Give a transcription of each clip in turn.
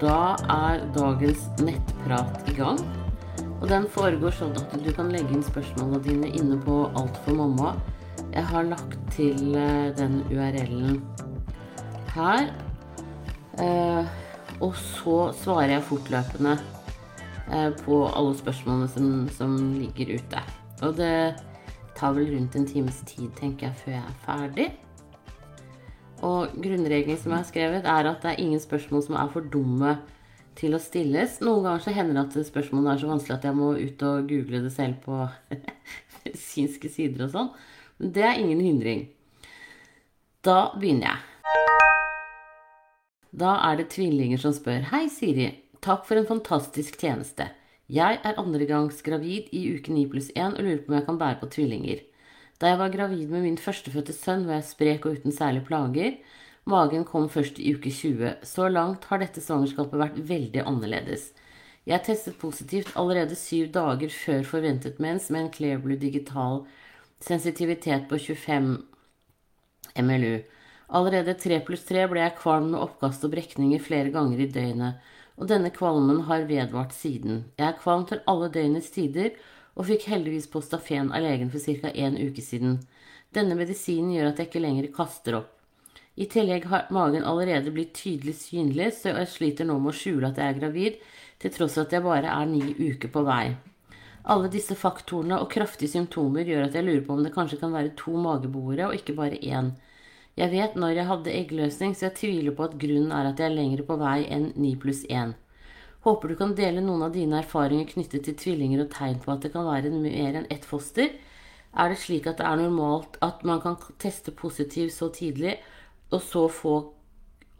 Da er dagens nettprat i gang. Og den foregår sånn at du kan legge inn spørsmålene dine inne på Alt for mamma. Jeg har lagt til eh, den URL-en her. Eh, og så svarer jeg fortløpende eh, på alle spørsmålene som, som ligger ute. Og det tar vel rundt en times tid, tenker jeg, før jeg er ferdig. Og grunnregelen som jeg har skrevet, er at det er ingen spørsmål som er for dumme til å stilles. Noen ganger så hender det at spørsmålene er så vanskelig at jeg må ut og google det selv på medisinske sider og sånn. Men det er ingen hindring. Da begynner jeg. Da er det tvillinger som spør. Hei, Siri. Takk for en fantastisk tjeneste. Jeg er andregangs gravid i uke 9 pluss 1 og lurer på om jeg kan bære på tvillinger. Da jeg var gravid med min førstefødte sønn, var jeg sprek og uten særlige plager. Magen kom først i uke 20. Så langt har dette svangerskapet vært veldig annerledes. Jeg testet positivt allerede syv dager før forventet mens med en Clearblue digital sensitivitet på 25 MLU. Allerede 3 pluss 3 ble jeg kvalm med oppkast og brekninger flere ganger i døgnet, og denne kvalmen har vedvart siden. Jeg er kvalm til alle døgnets tider og fikk heldigvis på stafen av legen for ca. en uke siden. Denne medisinen gjør at jeg ikke lenger kaster opp. I tillegg har magen allerede blitt tydelig synlig, så jeg sliter nå med å skjule at jeg er gravid, til tross for at jeg bare er ni uker på vei. Alle disse faktorene og kraftige symptomer gjør at jeg lurer på om det kanskje kan være to mageboere og ikke bare én. Jeg vet når jeg hadde eggløsning, så jeg tviler på at grunnen er at jeg er lenger på vei enn ni pluss én. Håper du kan dele noen av dine erfaringer knyttet til tvillinger og tegn på at det kan være mer enn ett foster. Er det slik at det er normalt at man kan teste positiv så tidlig, og så få,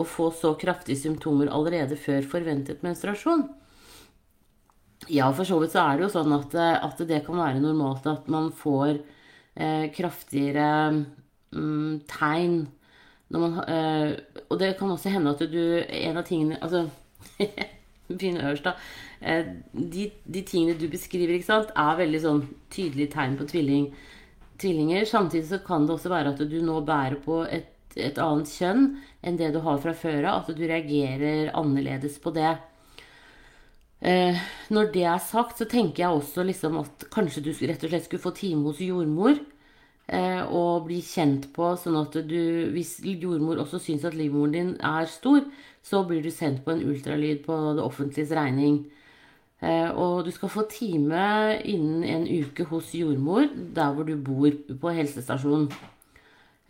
og få så kraftige symptomer allerede før forventet menstruasjon? Ja, for så vidt så er det jo sånn at, at det kan være normalt at man får eh, kraftigere mm, tegn når man eh, Og det kan også hende at du En av tingene Altså begynne øverst, da. Eh, de, de, tingene du beskriver, ikke sant, er veldig sånn tydelige tegn på tvilling, tvillinger. Samtidig så kan det også være at du nå bærer på et, et annet kjønn enn det du har fra før av. At du reagerer annerledes på det. Eh, når det er sagt, så tenker jeg også liksom at kanskje du rett og slett skulle få time hos jordmor. Eh, og bli kjent på, sånn at du, hvis jordmor også syns at livmoren din er stor, så blir du sendt på en ultralyd på det offentliges regning. Eh, og du skal få time innen en uke hos jordmor der hvor du bor på helsestasjon.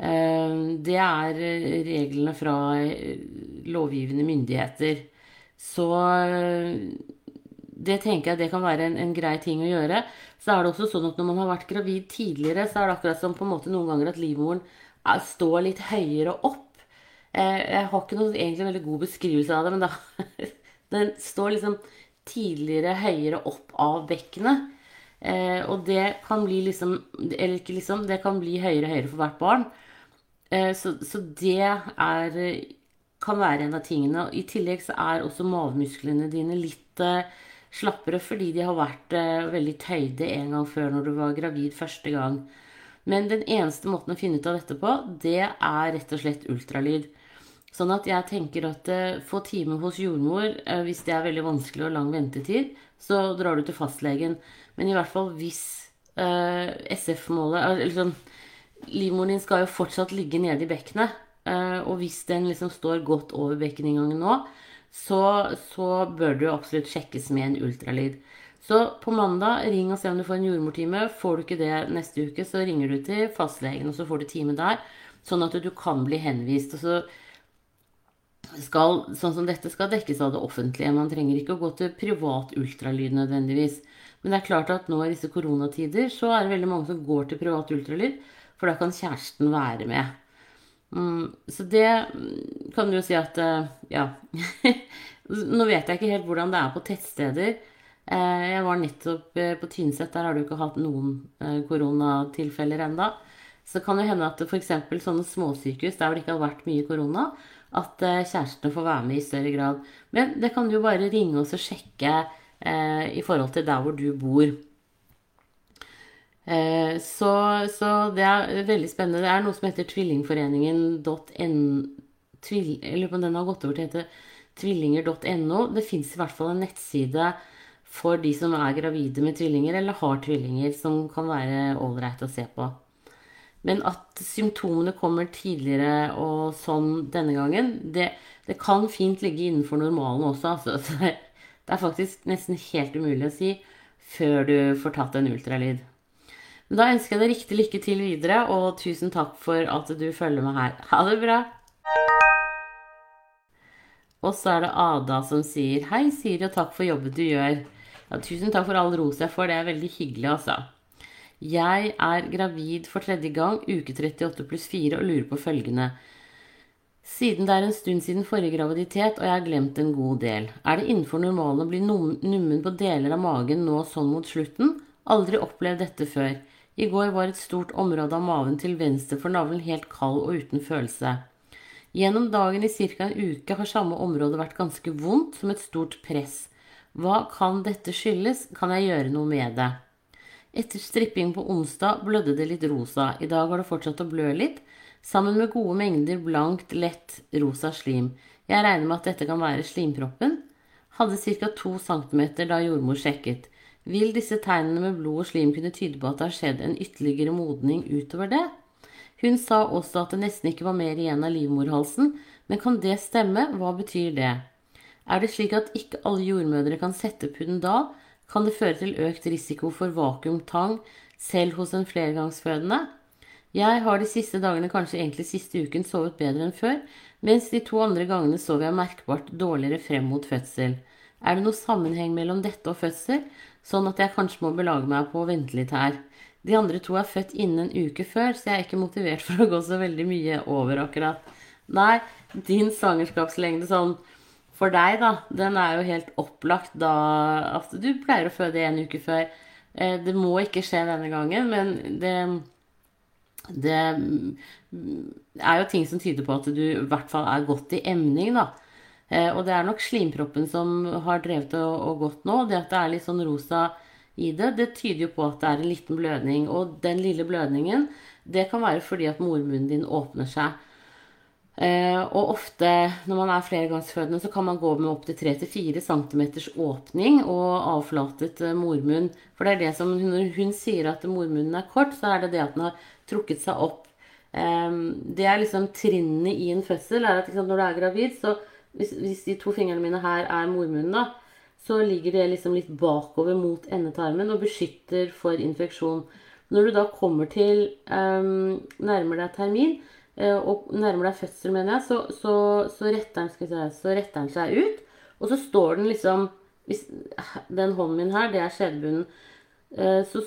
Eh, det er reglene fra lovgivende myndigheter. Så det tenker jeg det kan være en, en, grei ting å gjøre. Så er det også sånn at når man har vært gravid tidligere, så er det akkurat som på en måte noen ganger at livmoren står litt høyere opp. Eh, jeg har ikke noen egentlig veldig god beskrivelse av det, men da, den står liksom tidligere høyere opp av bekkenet. Eh, og det kan bli liksom Eller ikke liksom, det kan bli høyere og høyere for hvert barn. Eh, så, så, det er kan være en av tingene. I tillegg så er også mavemusklene dine litt slappere fordi de har vært veldig tøyde en gang før når du var gravid første gang. Men den eneste måten å finne ut av dette på, det er rett og slett ultralyd. Sånn at jeg tenker at uh, få time hos jordmor uh, hvis det er veldig vanskelig og lang ventetid, så drar du til fastlegen. Men i hvert fall hvis uh, eh, SF-målet Eller sånn Livmoren din skal jo fortsatt ligge nede i bekkenet. og hvis den liksom står godt over bekkeninngangen nå, så, så, bør du absolutt sjekkes med en ultralyd. Så på mandag, ring og se om du får en jordmortime. Får du ikke det neste uke, så ringer du til fastlegen, og så får du time der. Sånn at du kan bli henvist. Og så skal, sånn som dette skal dekkes av det offentlige. Man trenger ikke å gå til privat ultralyd nødvendigvis. Men det er klart at nå i disse koronatider så er det veldig mange som går til privat ultralyd, for da kan kjæresten være med. Mm, så det kan du jo si at eh, Ja. nå vet jeg ikke helt hvordan det er på tettsteder. Eh, jeg var nettopp eh, på Tynset. Der har du ikke hatt noen koronatilfeller enda. Så kan det hende at f.eks. sånne småsykehus der hvor det ikke har vært mye korona, at eh, kjærestene får være med i større grad. Men det kan du bare ringe oss og sjekke eh, i forhold til der hvor du bor. Eh, så, så, det er veldig spennende. Det er noe som heter tvillingforeningen.no. Tvill, jeg lurer på om den har gått over til å hete tvillinger.no. Det fins i hvert fall en nettside for de som er gravide med tvillinger eller har tvillinger, som kan være ålreit å se på. Men at symptomene kommer tidligere og sånn denne gangen, det, det kan fint ligge innenfor normalen også. Altså. Det er faktisk nesten helt umulig å si før du får tatt en ultralyd. Men da ønsker jeg deg riktig lykke til videre, og tusen takk for at du følger med her. Ha det bra! Og så er det Ada som sier Hei, Siri, og takk for jobben du gjør. Ja, tusen takk for all ros jeg får. Det er veldig hyggelig, altså. Jeg er gravid for tredje gang, uke 38 pluss 4, og lurer på følgende. Siden det er en stund siden forrige graviditet, og jeg har glemt en god del, er det innenfor normalen å bli nummen på deler av magen nå sånn mot slutten? Aldri opplevd dette før. I går var et stort område av maven til venstre for navlen helt kald og uten følelse. Gjennom dagen i ca. en uke har samme område vært ganske vondt, som et stort press. Hva kan dette skyldes? Kan jeg gjøre noe med det? Etter stripping på onsdag blødde det litt rosa. I dag har det fortsatt å blø litt, sammen med gode mengder blankt, lett rosa slim. Jeg regner med at dette kan være slimproppen. Hadde ca. 2 cm da jordmor sjekket. Vil disse tegnene med blod og slim kunne tyde på at det har skjedd en ytterligere modning utover det? Hun sa også at det nesten ikke var mer igjen av livmorhalsen, men kan det stemme? Hva betyr det? Er det slik at ikke alle jordmødre kan sette pudendal, kan det føre til økt risiko for vakuumtang selv hos en flergangsfødende. Jeg har de siste dagene, kanskje egentlig siste uken, sovet bedre enn før, mens de to andre gangene sov jeg merkbart dårligere frem mot fødsel. Er det noe sammenheng mellom dette og fødsel, sånn at jeg kanskje må belage meg på å vente litt her? De andre to er født innen en uke før, så jeg er ikke motivert for å gå så veldig mye over akkurat. Nei, din svangerskapslengde sånn for deg, da, den er jo helt opplagt da at du pleier å føde en uke før. Eh, det må ikke skje denne gangen, men det, det er jo ting som tyder på at du i hvert fall er godt i emning, da. Eh, og det er nok slimproppen som har drevet og, og gått nå. Det at det er litt sånn rosa i det, det tyder jo på at det er en liten blødning. Og den lille blødningen, det kan være fordi at mormunnen din åpner seg. Eh, og ofte når man er flergangsfødende, så kan man gå med opptil 3-4 cm åpning og avflatet eh, mormunn. For det er det som Når hun sier at mormunnen er kort, så er det det at den har trukket seg opp. Eh, det er liksom trinnene i en fødsel. er at Når du er gravid, så hvis, hvis, de to fingrene mine her er mormunnen, da, så ligger det liksom litt bakover mot endetarmen og beskytter for infeksjon. Når du da kommer til um, nærmer deg termin, og nærmer deg fødsel, mener jeg, så, så, så, retter den, si, så, retter den, seg ut. Og så står den liksom hvis, Den hånden min her, det er skjedebunnen. Eh, så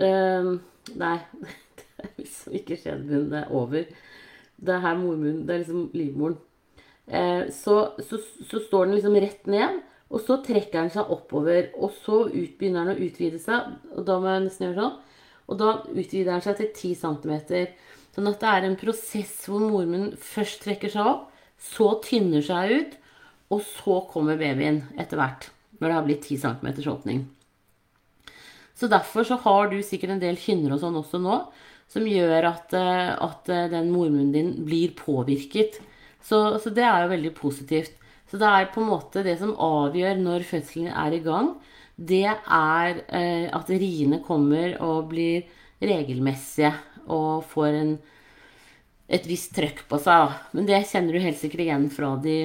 uh, Nei, det er liksom ikke skjedebunnen. Det er over. Det er her mormunnen. Det er liksom livmoren. Så, står den liksom rett ned, og så trekker den seg oppover. Og så ut, begynner den å utvide seg, og da må jeg nesten gjøre sånn. Og da utvider den seg til 10 cm. Sånn at det er en prosess hvor mormunnen først trekker seg opp, så tynner seg ut, og så kommer babyen etter hvert. Når det har blitt 10 cm åpning. Så derfor så har du sikkert en del kynner og sånn også nå, som gjør at, eh, at eh, den mormunnen din blir påvirket. Så, så, det er jo veldig positivt. Så det er på en måte det som avgjør når fødselen er i gang, det er eh, at riene kommer og blir regelmessige og får en, et visst trøkk på seg. Men det kjenner du helt sikkert igjen fra de,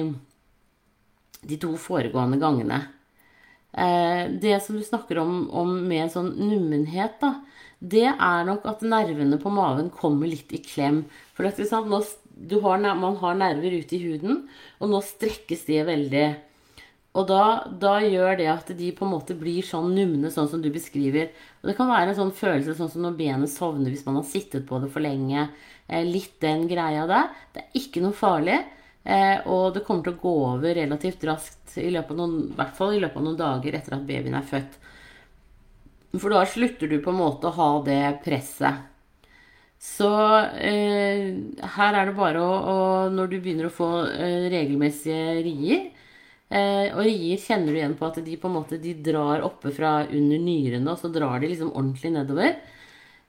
de to foregående gangene. Eh, det som du snakker om, om med en sånn nummenhet, da, det er nok at nervene på maven kommer litt i klem. For at, sant, nå, har, man har nerver ute i huden, og nå strekkes de veldig. Og da, da, gjør det at de på en måte blir sånn numne, sånn som du beskriver. Og det kan være en sånn følelse sånn som når benet sovner hvis man har sittet på det for lenge. Eh, litt den greia der. Det er ikke noe farlig. Eh, og det kommer til å gå over relativt raskt, i, løpet av noen, i hvert fall i løpet av noen dager etter at babyen er født. For da slutter du på en måte å ha det presset. Så eh, her er det bare å, å Når du begynner å få eh, regelmessige rier, Eh, og rier kjenner du igjen på at de på en måte de drar oppe fra under nyrene, og så drar de liksom ordentlig nedover.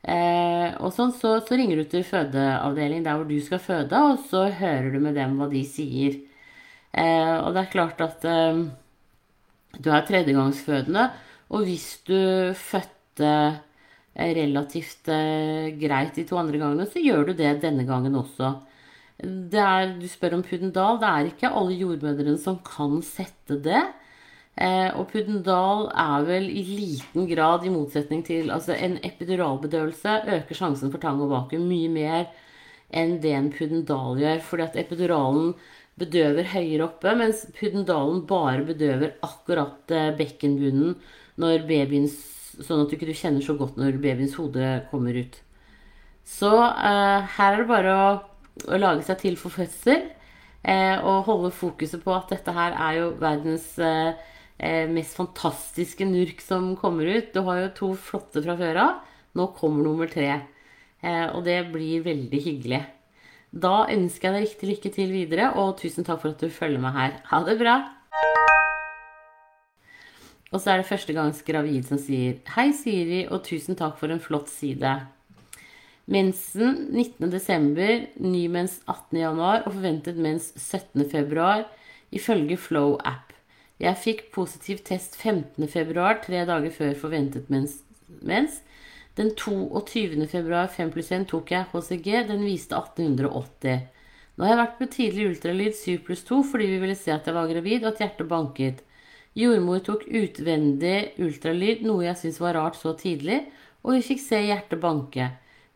Eh, og sånn, så, så, ringer du til fødeavdeling der hvor du skal føde, og så hører du med dem hva de sier. Eh, og det er klart at eh, du er tredjegangsfødende, og hvis du fødte eh, relativt eh, greit de to andre gangene, så gjør du det denne gangen også. Er, du spør om Puddendal. Det er ikke alle jordmødrene som kan sette det. Eh, og Puddendal er vel i liten grad, i motsetning til altså En epiduralbedøvelse øker sjansen for tang og vakuum mye mer enn det en Puddendal gjør. Fordi at epiduralen bedøver høyere oppe, mens puddendalen bare bedøver akkurat eh, bekkenbunnen når babyens Sånn at du ikke kjenner så godt når babyens hode kommer ut. Så eh, her er det bare å, å, lage seg til for fødsel. Eh, og holde fokuset på at dette her er jo verdens eh, eh mest fantastiske nurk som kommer ut. Du har jo to flotte fra før av. Nå kommer nummer tre. Eh, og det blir veldig hyggelig. Da ønsker jeg deg riktig lykke til videre, og tusen takk for at du følger meg her. Ha det bra! Og så er det førstegangs gravid som sier Hei, Siri, og tusen takk for en flott side. Mensen 19.12., ny mens 18.1 og forventet mens 17.2 ifølge Flow app. Jeg fikk positiv test 15.2, tre dager før forventet mens. mens den 22. februar 5 pluss 1 tok jeg HCG. Den viste 1880. Nå har jeg vært på tidlig ultralyd 7 pluss 2 fordi vi ville se at jeg var gravid og at hjertet banket. Jordmor tok utvendig ultralyd, noe jeg syntes var rart så tidlig, og vi fikk se hjertet banke.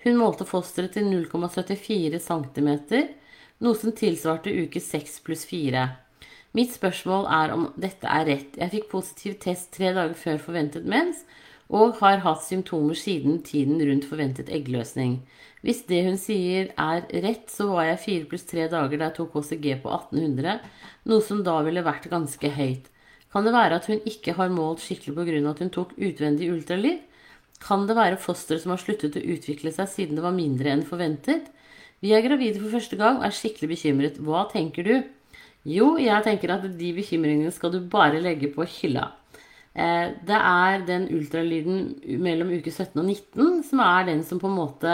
Hun målte fosteret til 0,74 cm, noe som tilsvarte uke 6 pluss 4. Mitt spørsmål er om dette er rett. Jeg fikk positiv test tre dager før forventet mens, og har hatt symptomer siden tiden rundt forventet eggløsning. Hvis det hun sier er rett, så var jeg 4 pluss 3 dager da jeg tok HCG på 1800, noe som da ville vært ganske høyt. Kan det være at hun ikke har målt skikkelig pga. at hun tok utvendig ultralyd? Kan det være fosteret som har sluttet å utvikle seg siden det var mindre enn forventet? Vi er gravide for første gang og er skikkelig bekymret. Hva tenker du? Jo, jeg tenker at de bekymringene skal du bare legge på hylla. Eh, det er den ultralyden mellom uke 17 og 19 som er den som på en måte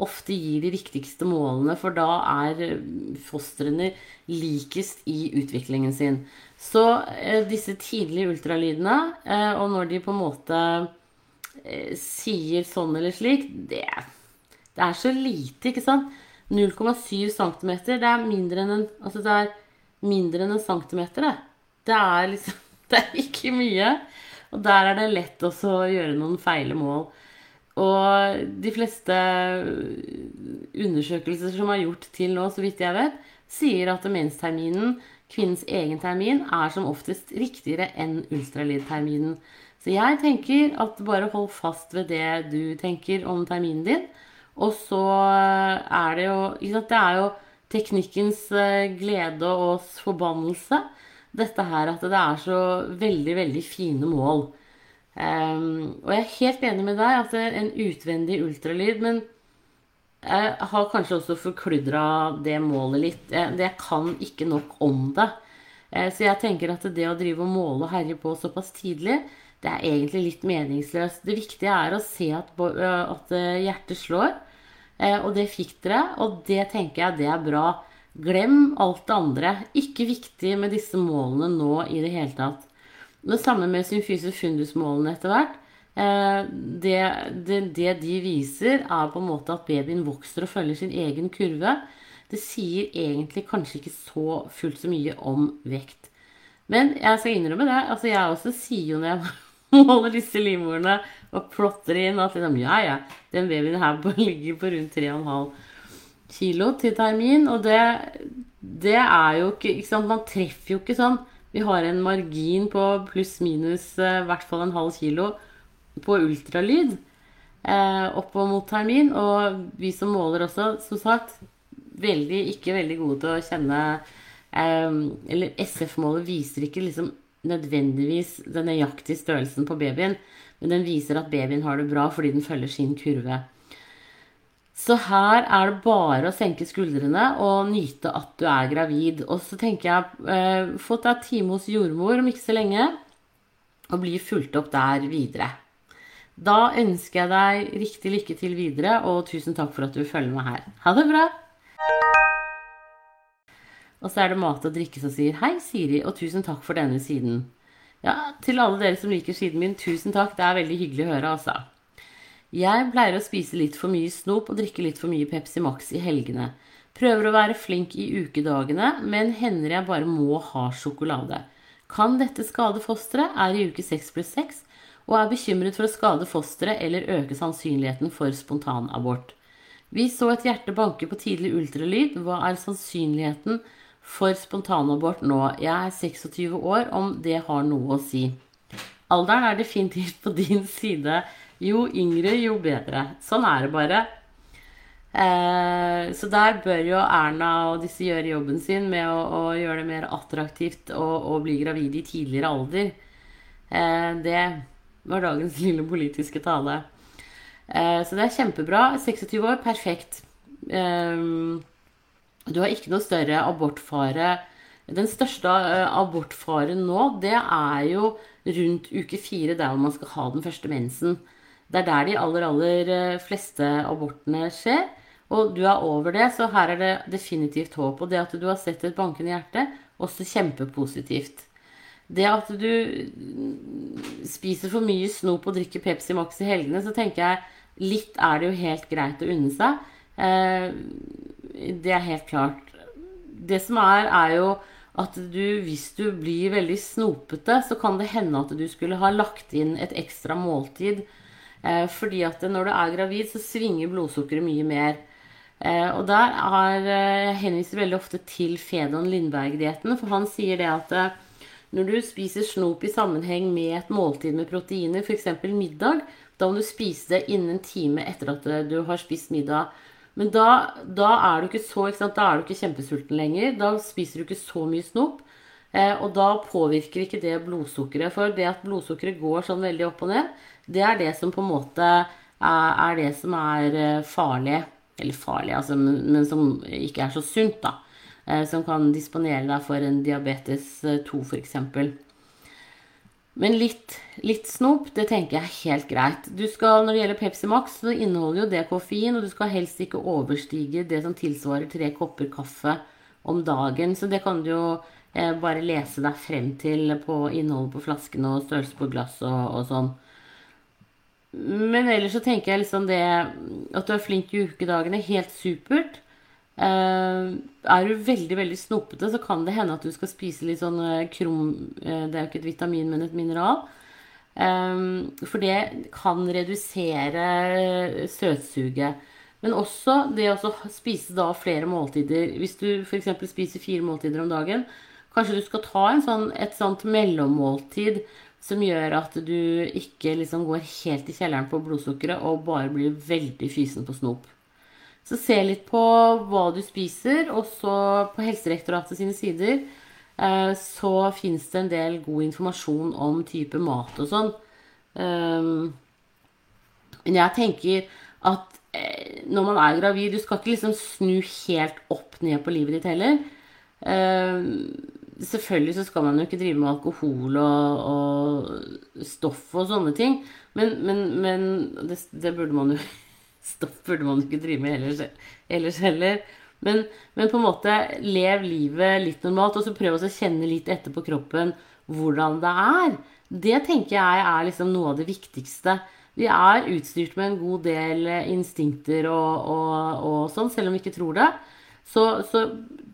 ofte gir de viktigste målene, for da er fostrene likest i utviklingen sin. Så eh, disse tidlige ultralydene, eh, og når de på en måte sier sånn eller slik, det, det er så lite, ikke sant? 0,7 cm, det er mindre enn en, altså det er mindre enn en centimeter, det. Det er liksom Det er ikke mye. Og der er det lett også å gjøre noen feile mål. Og de fleste undersøkelser som er gjort til nå, så vidt jeg vet, sier at mensterminen, kvinnens egen termin, er som oftest riktigere enn ultralydterminen. Så jeg tenker at bare hold fast ved det du tenker om terminen din. Og så er det jo Det er jo teknikkens eh, glede og forbannelse dette her at det er så veldig, veldig fine mål. Um, og jeg er helt enig med deg at det er en utvendig ultralyd, men jeg har kanskje også forkludra det målet litt. Jeg, kan ikke nok om det. Uh, så jeg tenker at det å drive og måle og herje på såpass tidlig, det er egentlig litt meningsløst. Det viktige er å se at, at hjertet slår, og det fikk dere, og det tenker jeg det er bra. Glem alt det andre. Ikke viktig med disse målene nå i det hele tatt. Det samme med symfyse fundus-målene etter hvert. Det, det, det, de viser, er på en måte at babyen vokser og følger sin egen kurve. Det sier egentlig kanskje ikke så fullt så mye om vekt. Men jeg skal innrømme det. altså Jeg også sier jo når jeg måler disse livmorene og plotter inn at liksom, ja, ja, den babyen her ligger på rundt 3,5 kilo til termin. Og det, det er jo ikke, ikke sant, Man treffer jo ikke sånn. Vi har en margin på pluss-minus eh, i hvert fall en halv kilo på ultralyd eh, opp mot termin. Og vi som måler også, som sagt, veldig, ikke veldig gode til å kjenne eh, Eller SF-målet viser ikke liksom nødvendigvis den nøyaktige størrelsen på babyen, men den viser at babyen har det bra fordi den følger sin kurve. Så her er det bare å senke skuldrene og nyte at du er gravid. Og så tenker jeg eh, fått deg time hos jordmor om ikke så lenge, og bli fulgt opp der videre. Da ønsker jeg deg riktig lykke til videre, og tusen takk for at du følger meg her. Ha det bra! Og så er det mat og drikke som sier hei, Siri, og tusen takk for denne siden. Ja, til alle dere som liker siden min, tusen takk. Det er veldig hyggelig å høre, altså. Jeg pleier å spise litt for mye snop og drikke litt for mye Pepsi Max i helgene. Prøver å være flink i ukedagene, men hender jeg bare må ha sjokolade. Kan dette skade fosteret? Er i uke 6 pluss 6 og er bekymret for å skade fosteret eller øke sannsynligheten for spontanabort. Vi så et hjerte banke på tidlig ultralyd. Hva er sannsynligheten for spontanabort nå. Jeg er 26 år, om det har noe å si. Alderen er definitivt på din side. Jo yngre, jo bedre. Sånn er det bare. Eh, så der bør jo Erna og disse gjøre jobben sin med å, å gjøre det mer attraktivt å, bli gravid i tidligere alder. Eh, det var dagens lille politiske tale. Eh, så det er kjempebra. 26 år, perfekt. Eh, du har ikke noe større abortfare. Den største eh, abortfaren nå, det er jo rundt uke fire, der man skal ha den første mensen. Det er der de aller, aller eh, fleste abortene skjer. Og du er over det, så her er det definitivt håp. Og det at du har sett et bankende hjerte, også kjempepositivt. Det at du spiser for mye snop og drikker Pepsi Max i helgene, så tenker jeg litt er det jo helt greit å unne seg. Eh, det er helt klart. Det som er, er jo at du, hvis du blir veldig snopete, så kan det hende at du skulle ha lagt inn et ekstra måltid. Eh, fordi at når du er gravid, så svinger blodsukkeret mye mer. Eh, og der er, eh, henviser veldig ofte til Fedon Lindberg-dietten, for han sier det at eh, når du spiser snop i sammenheng med et måltid med proteiner, f.eks. middag, da må du spise det innen en time etter at du har spist middag. Men da, da, er du ikke så, ikke da er du ikke kjempesulten lenger. Da spiser du ikke så mye snop. Eh, og da påvirker ikke det blodsukkeret. For det at blodsukkeret går sånn veldig opp og ned, det er det som på en måte er, er det som er eh, farlig. Eller farlig, altså, men, men, som ikke er så sunt, da. Eh, som kan disponere deg for en diabetes 2, eh, f.eks. Men litt, litt, snop, det tenker jeg er helt greit. Du skal, når det gjelder Pepsi Max, så inneholder jo det koffein, og du skal helst ikke overstige det som tilsvarer tre kopper kaffe om dagen. Så det kan du jo eh, bare lese deg frem til på innholdet på flaskene og størrelse på glass og, og, sånn. Men ellers så tenker jeg liksom det at du er flink i ukedagene, helt supert. Uh, er du veldig veldig snopete, så kan det hende at du skal spise litt sånn uh, krum uh, Det er jo ikke et vitamin, men et mineral. Um, for det kan redusere søtsuget. Men også det å spise da flere måltider. Hvis du f.eks. spiser fire måltider om dagen, kanskje du skal ta sånn, et sånt mellommåltid som gjør at du ikke liksom går helt i kjelleren på blodsukkeret og bare blir veldig fysen på snop. Så se litt på hva du spiser, og så på Helsedirektoratet sine sider eh, så fins det en del god informasjon om type mat og sånn. Ehm, men jeg tenker at eh, når man er gravid Du skal ikke liksom snu helt opp ned på livet ditt heller. Ehm, selvfølgelig så skal man jo ikke drive med alkohol og, og stoff og sånne ting. Men, men, men det, det burde man jo stoff burde man ikke drive med ellers, ellers heller. Men, men, på en måte lev livet litt normalt, og så prøv å kjenne litt etter på kroppen hvordan det er. Det tenker jeg er liksom noe av det viktigste. Vi er utstyrt med en god del instinkter og, og, og sånn, selv om vi ikke tror det. Så, så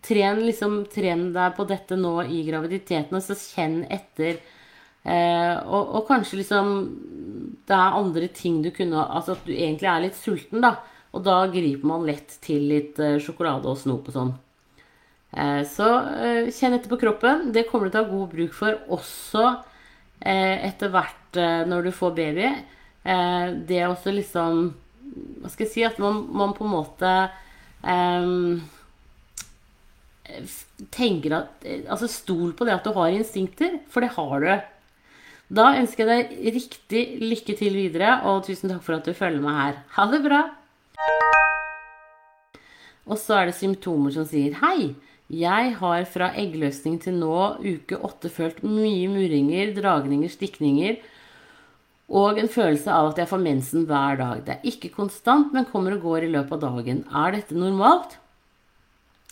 tren, liksom, tren deg på dette nå i graviditeten, og så kjenn etter Eh, og, og, kanskje liksom det er andre ting du kunne Altså at du egentlig er litt sulten, da. Og da griper man lett til litt eh, sjokolade og snop og sånn. Eh, så eh, kjenn etter på kroppen. Det kommer du til å ha god bruk for også eh, etter hvert eh, når du får baby. det er også liksom Hva skal jeg si At man, man på en måte tenker at Altså stol på det at du har instinkter, for det har du. Da ønsker jeg deg riktig lykke til videre, og tusen takk for at du følger meg her. Ha det bra! Og så er det symptomer som sier hei. Jeg har fra eggløsning til nå uke åtte følt mye murringer, dragninger, stikninger og en følelse av at jeg får mensen hver dag. Det er ikke konstant, men kommer og går i løpet av dagen. Er dette normalt?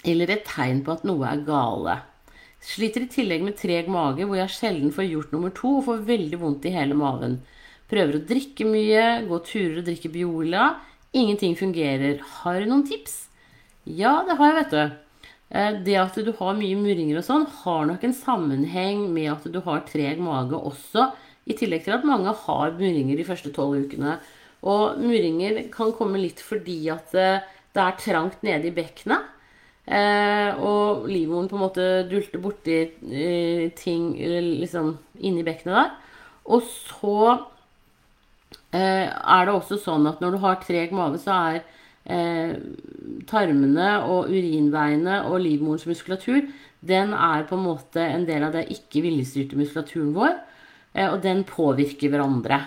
eller et tegn på at noe er gale. Sliter i tillegg med treg mage, hvor jeg sjelden får gjort nummer to og får veldig vondt i hele maven. Prøver å drikke mye, gå turer og drikke Biola. Ingenting fungerer. Har du noen tips? Ja, det har jeg, vet du. Eh, det at du har mye murringer og sånn, har nok en sammenheng med at du har treg mage også. I tillegg til at mange har murringer de første tolv ukene. Og murringer kan komme litt fordi at eh, det er trangt nede i bekkenet. Eh, og livmoren på en måte dulter borti eh, ting liksom inni bekkenet der. Og så eh, er det også sånn at når du har treg mage, så er eh, tarmene og urinveiene og livmorens muskulatur den er på en måte en del av det ikke viljestyrte muskulaturen vår. Eh, og den påvirker hverandre.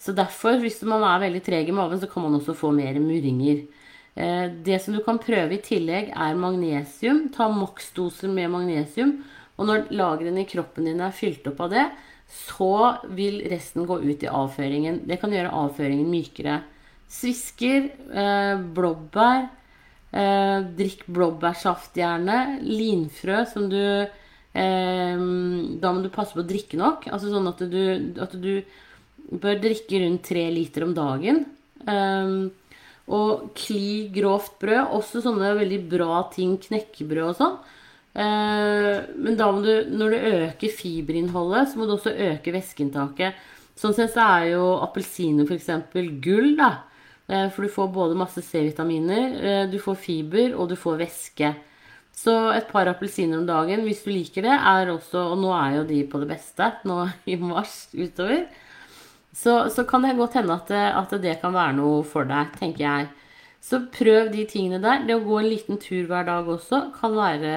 Så derfor, hvis man er veldig treg i magen, så kan man også få mer murringer. Eh, det som du kan prøve i tillegg, er magnesium. Ta maksdoser med magnesium. Og når lagrene i kroppen din er fylt opp av det, så vil resten gå ut i avføringen. Det kan gjøre avføringen mykere. Svisker, eh, blåbær, eh, drikk blåbærsaft gjerne. Linfrø som du Da må du passe på å drikke nok. Altså sånn at du, at du bør drikke rundt tre liter om dagen. Og kli grovt brød. Også sånne veldig bra ting. Knekkebrød og sånn. Eh, men da må du, når du øker fiberinnholdet, så må du også øke væskeinntaket. Sånn sett så er jo appelsiner f.eks. gull, da. Eh, for du får både masse C-vitaminer, eh, du får fiber, og du får væske. Så et par appelsiner om dagen, hvis du liker det, er også Og nå er jo de på det beste nå i mars utover. Så, så, kan det godt hende at at det, kan være noe for deg, tenker jeg. Så prøv de tingene der. Det å gå en liten tur hver dag også kan være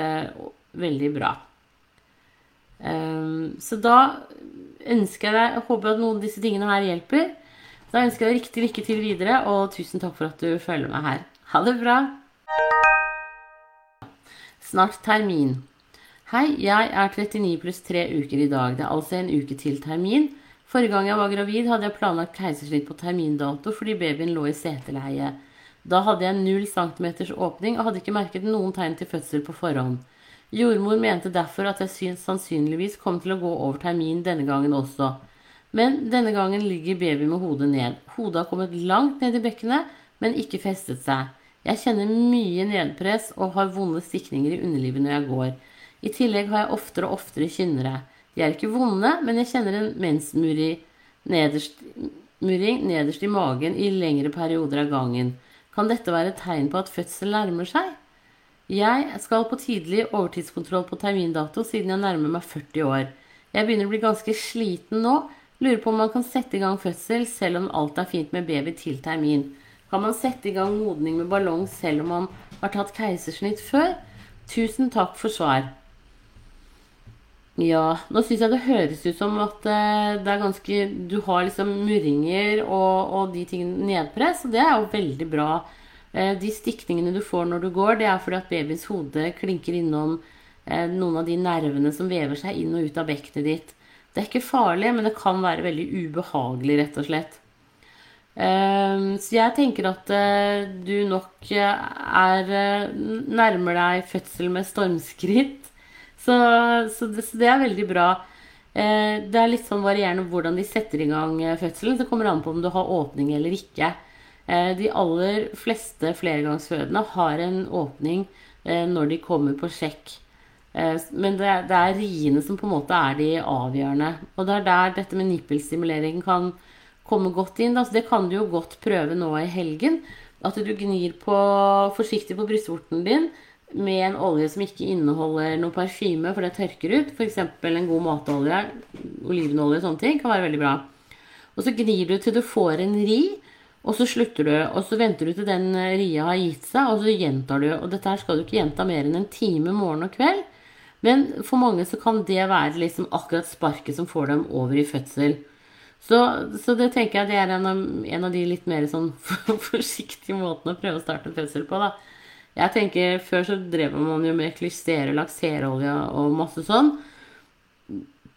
veldig bra. Um, så da ønsker jeg deg håper at noen av disse tingene her hjelper. Da ønsker jeg deg riktig lykke til videre, og tusen takk for at du følger meg her. Ha det bra. Snart termin. Hei, jeg er 39 pluss 3 uker i dag. Det er altså en uke til termin. Forrige gang jeg var gravid, hadde jeg planlagt keisersnitt på termindato fordi babyen lå i seteleie. Da hadde jeg 0 cm åpning og hadde ikke merket noen tegn til fødsel på forhånd. Jordmor mente derfor at jeg sannsynligvis kom til å gå over termin denne gangen også. Men denne gangen ligger baby med hodet ned. Hodet har kommet langt ned i bekkenet, men ikke festet seg. Jeg kjenner mye nedpress og har vonde stikninger i underlivet når jeg går. I tillegg har jeg oftere og oftere kynnere. De er ikke vonde, men jeg kjenner en mensmurring nederst, nederst i magen i lengre perioder av gangen. Kan dette være et tegn på at fødsel nærmer seg? Jeg skal på tidlig overtidskontroll på termindato siden jeg nærmer meg 40 år. Jeg begynner å bli ganske sliten nå. Lurer på om man kan sette i gang fødsel selv om alt er fint med baby til termin. Kan man sette i gang modning med ballong selv om man har tatt keisersnitt før? Tusen takk for svar. Ja, nå syns jeg det høres ut som at eh, det er ganske Du har liksom murringer og, og de tingene nedpress, og det er jo veldig bra. Eh, de stikningene du får når du går, det er fordi at babyens hode klinker innom eh, noen av de nervene som vever seg inn og ut av bekkenet ditt. Det er ikke farlig, men det kan være veldig ubehagelig, rett og slett. Så jeg tenker at du nok er nærmer deg fødsel med stormskritt. Så, så, det, så, det, er veldig bra. Eh, det er litt sånn varierende hvordan de setter i gang eh, fødselen. Det kommer an på om du har åpning eller ikke. Eh, de aller fleste flergangsfødende har en åpning når de kommer på sjekk. Men det, det, er riene som på en måte er de avgjørende. Og det er der dette med nippelstimulering kan komme godt inn. Altså, det kan du jo godt prøve nå i helgen. At du gnir på, forsiktig på brystvorten din med en olje som ikke inneholder noe parfyme, for det tørker ut. F.eks. en god matolje, olivenolje og sånne ting kan være veldig bra. Og så gnir du til du får en ri, og så slutter du. Og så venter du til den ria har gitt seg, og så gjentar du. Og dette her skal du ikke gjenta mer enn en time morgen og kveld. Men for mange så kan det være liksom akkurat sparket som får dem over i fødsel. Så, så det tenker jeg det er en av, en av de litt mer sånn forsiktige måtene å prøve å starte en fødsel på. da. Jeg tenker, Før så drev man jo med klystere, lakserolje og masse sånn.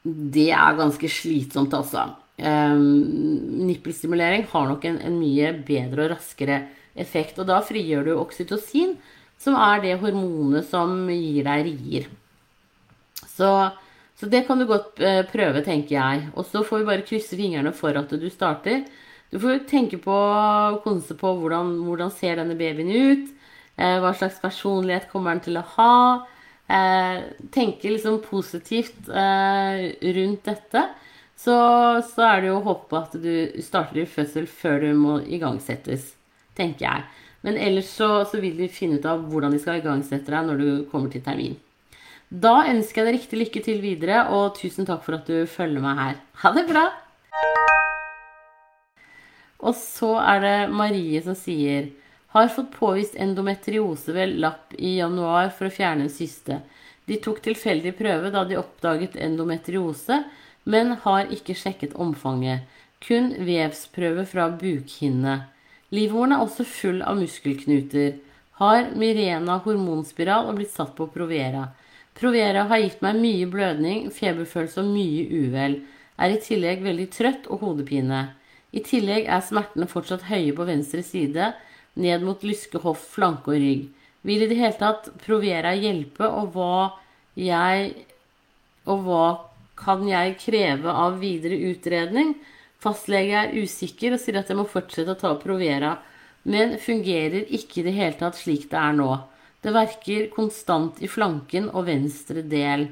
Det er ganske slitsomt, altså. Um, nippelstimulering har nok en, en, mye bedre og raskere effekt. Og da frigjør du oksytocin, som er det hormonet som gir deg rier. Så, så det kan du godt eh, prøve, tenker jeg. Og så får vi bare krysse fingrene for at du starter. Du får tenke på konse på hvordan, hvordan ser denne babyen ut. Eh, hva slags personlighet kommer den til å ha? Eh, tenke liksom positivt eh, rundt dette. Så, så, er det jo å håpe på at du starter i fødsel før du må igangsettes, tenker jeg. Men ellers så, så vil de finne ut av hvordan de skal igangsette deg når du kommer til termin. Da ønsker jeg deg riktig lykke til videre, og tusen takk for at du følger meg her. Ha det bra! Og så er det Marie som sier har fått påvist endometriose ved lapp i januar for å fjerne en syste. De tok tilfeldig prøve da de oppdaget endometriose, men har ikke sjekket omfanget. Kun vevsprøve fra bukhinne. Livmoren er også full av muskelknuter. Har Mirena hormonspiral og blitt satt på Provera. Provera har gitt meg mye blødning, feberfølelse og mye uvel. Er i tillegg veldig trøtt og hodepine. I tillegg er smertene fortsatt høye på venstre side, ned mot lyske hoff, flanke og rygg. Vil i det hele tatt Provera hjelpe, og hva jeg Og hva kan jeg kreve av videre utredning? Fastlege er usikker og sier at jeg må fortsette å ta Provera, men fungerer ikke i det hele tatt slik det er nå. Det verker konstant i flanken og venstre del.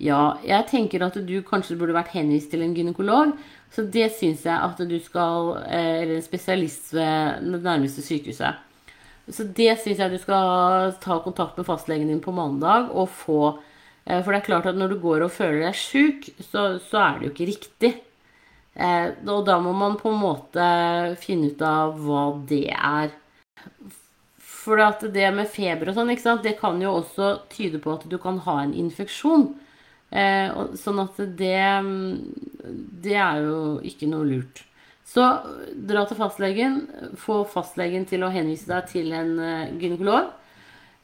Ja, jeg tenker at du kanskje burde vært henvist til en gynekolog. Så det syns jeg at du skal eh, Eller en spesialist ved det nærmeste sykehuset. Så det syns jeg du skal ta kontakt med fastlegen din på mandag og få. Eh, for det er klart at når du går og føler deg sjuk, så, så er det jo ikke riktig. Eh, og da må man på en måte finne ut av hva det er. For det med feber og sånn, det kan jo også tyde på at du kan ha en infeksjon. Eh, og, sånn at det Det er jo ikke noe lurt. Så dra til fastlegen. Få fastlegen til å henvise deg til en uh, gynekolog.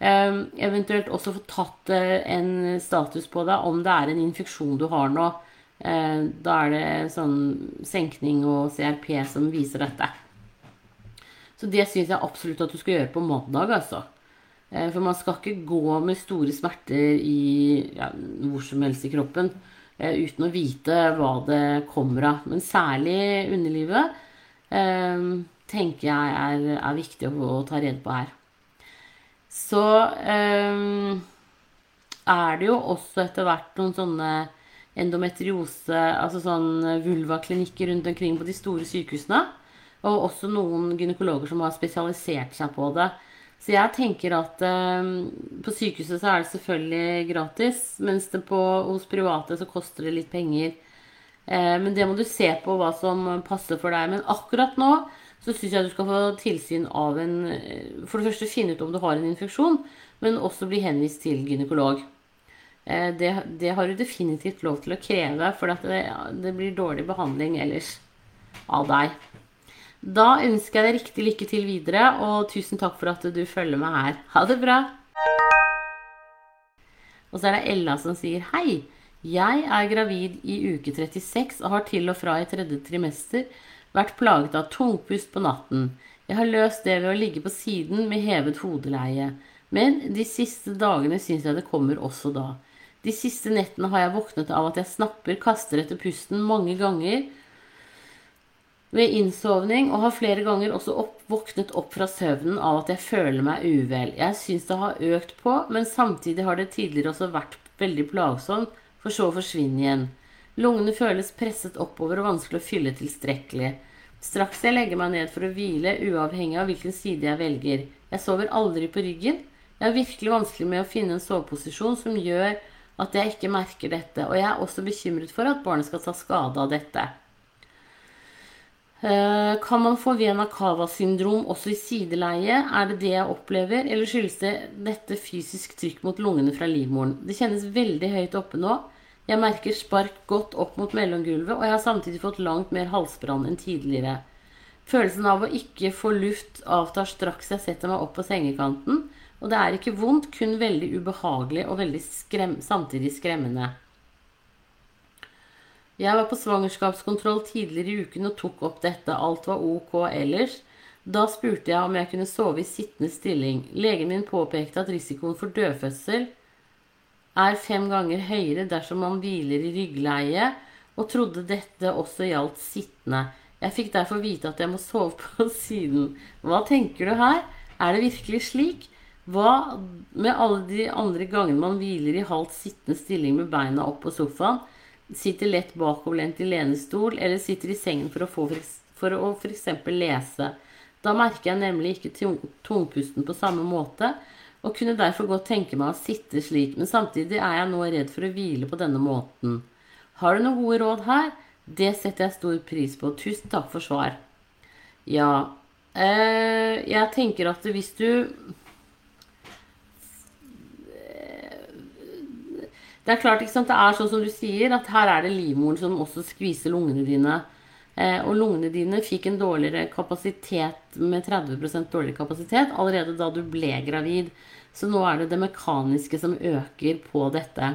Eh, eventuelt også få tatt uh, en status på deg om det er en infeksjon du har nå. Eh, da er det sånn senkning og CRP som viser dette. Så det syns jeg absolutt at du skal gjøre på mandag, altså. Eh, for man skal ikke gå med store smerter i ja, hvor som helst i kroppen eh, uten å vite hva det kommer av. Men særlig underlivet eh, tenker jeg er, er viktig å, ta rede på her. Så er det jo også etter hvert noen sånne endometriose, altså sånn vulvaklinikker rundt omkring på de store sykehusene. Og også noen gynekologer som har spesialisert seg på det. Så jeg tenker at eh, på sykehuset så er det selvfølgelig gratis, mens på, hos private så koster det litt penger. Eh, men det må du se på hva som passer for deg. Men akkurat nå så syns jeg du skal få tilsyn av en eh, For det første finne ut om du har en infeksjon, men også bli henvist til gynekolog. Eh, det, det, har du definitivt lov til å kreve, for det, det blir dårlig behandling ellers av deg. Da ønsker jeg deg riktig lykke til videre, og tusen takk for at du følger meg her. Ha det bra! Og så er det Ella som sier hei. Jeg er gravid i uke 36 og har til og fra i tredje trimester vært plaget av tungpust på natten. Jeg har løst det ved å ligge på siden med hevet hodeleie. Men de siste dagene syns jeg det kommer også da. De siste nettene har jeg våknet av at jeg snapper, kaster etter pusten mange ganger ved innsovning og har flere ganger også opp, våknet opp fra søvnen av at jeg føler meg uvel. Jeg syns det har økt på, men samtidig har det tidligere også vært veldig plagsomt, for så å forsvinne igjen. Lungene føles presset oppover og vanskelig å fylle tilstrekkelig. Straks jeg legger meg ned for å hvile, uavhengig av hvilken side jeg velger. Jeg sover aldri på ryggen. Jeg har virkelig vanskelig med å finne en soveposisjon som gjør at jeg ikke merker dette, og jeg er også bekymret for at barnet skal ta skade av dette. Eh, kan man få vena cava-syndrom også i sideleie? Er det det jeg opplever, eller skyldes det dette fysisk trykk mot lungene fra livmoren? Det kjennes veldig høyt oppe nå. Jeg merker spark godt opp mot mellomgulvet, og jeg har samtidig fått langt mer halsbrann enn tidligere. Følelsen av å ikke få luft avtar straks jeg setter meg opp på sengekanten, og det er ikke vondt, kun veldig ubehagelig og veldig skrem samtidig skremmende. Jeg var på svangerskapskontroll tidligere i uken og tok opp dette. Alt var ok ellers. Da spurte jeg om jeg kunne sove i sittende stilling. Legen min påpekte at risikoen for dødfødsel er fem ganger høyere dersom man hviler i ryggleie, og trodde dette også gjaldt sittende. Jeg fikk derfor vite at jeg må sove på siden. Hva tenker du her? Er det virkelig slik? Hva med alle de andre gangene man hviler i halvt sittende stilling med beina opp på sofaen, sitter lett bakoverlent i lenestol eller sitter i sengen for å, få for å f.eks. lese? Da merker jeg nemlig ikke tungpusten på samme måte, og kunne derfor godt tenke meg å sitte slik, men samtidig er jeg nå redd for å hvile på denne måten. Har du noen gode råd her? Det setter jeg stor pris på. Tusen takk for svar. Ja, eh, jeg tenker at hvis du Det er klart, ikke sant, det er sånn som du sier, at her er det livmoren som også skviser lungene dine. Eh, og lungene dine fikk en dårligere kapasitet med 30% dårligere kapasitet allerede da du ble gravid. Så nå er det det mekaniske som øker på dette.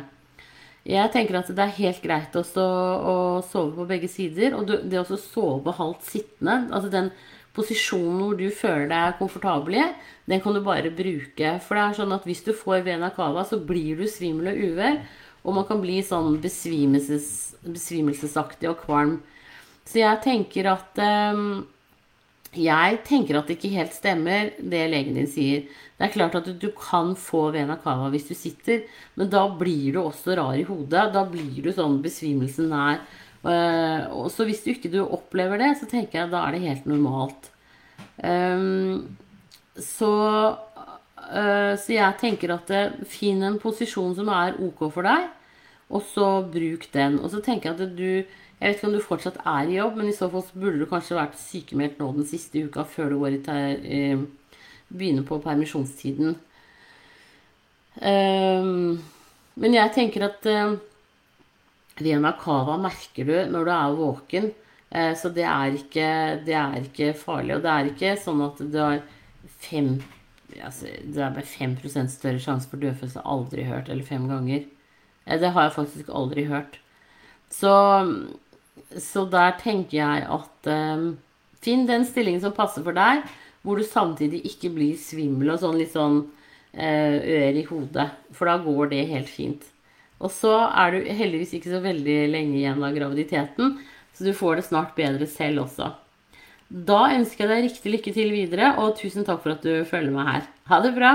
Jeg tenker at det er helt greit også å sove på begge sider. Og det å sove halvt sittende, altså den posisjonen hvor du føler deg komfortabel i, den kan du bare bruke. For det er sånn at hvis du får vena cava, så blir du svimmel og uvel. Og man kan bli sånn besvimelses, besvimelsesaktig og kvalm. Så jeg tenker at um, Jeg tenker at det ikke helt stemmer, det legen din sier. Det er klart at du, kan få vena cava hvis du sitter, men da blir du også rar i hodet. Da blir du sånn besvimelsen nær. Uh, så hvis du ikke du opplever det, så tenker jeg at da er det helt normalt. Um, så, uh, så jeg tenker at uh, finn en posisjon som er ok for deg, og så bruk den. Og så tenker jeg at du jeg vet ikke om du fortsatt er i jobb, men i så fall så burde du kanskje vært sykemeldt nå den siste uka før du går i eh, begynner på permisjonstiden. Um, men jeg tenker at Vena cava merker du når du er våken, uh, så det er, ikke, det er, ikke, farlig. Og det er ikke sånn at du har fem altså, Det er bare 5% større sjanse for dødfødsel. Aldri hørt. Eller fem ganger. Uh, det har jeg faktisk aldri hørt. Så så der tenker jeg at um, Finn den stillingen som passer for deg, hvor du samtidig ikke blir svimmel og sånn litt sånn uh, ør i hodet. For da går det helt fint. Og så er du heldigvis ikke så veldig lenge igjen av graviditeten, så du får det snart bedre selv også. Da ønsker jeg deg riktig lykke til videre, og tusen takk for at du følger meg her. Ha det bra!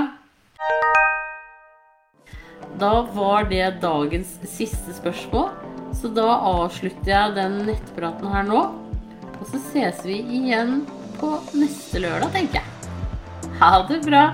Da var det dagens siste spørsmål. Så da avslutter jeg den nettpraten her nå. Og så ses vi igjen på neste lørdag, tenker jeg. Ha det bra!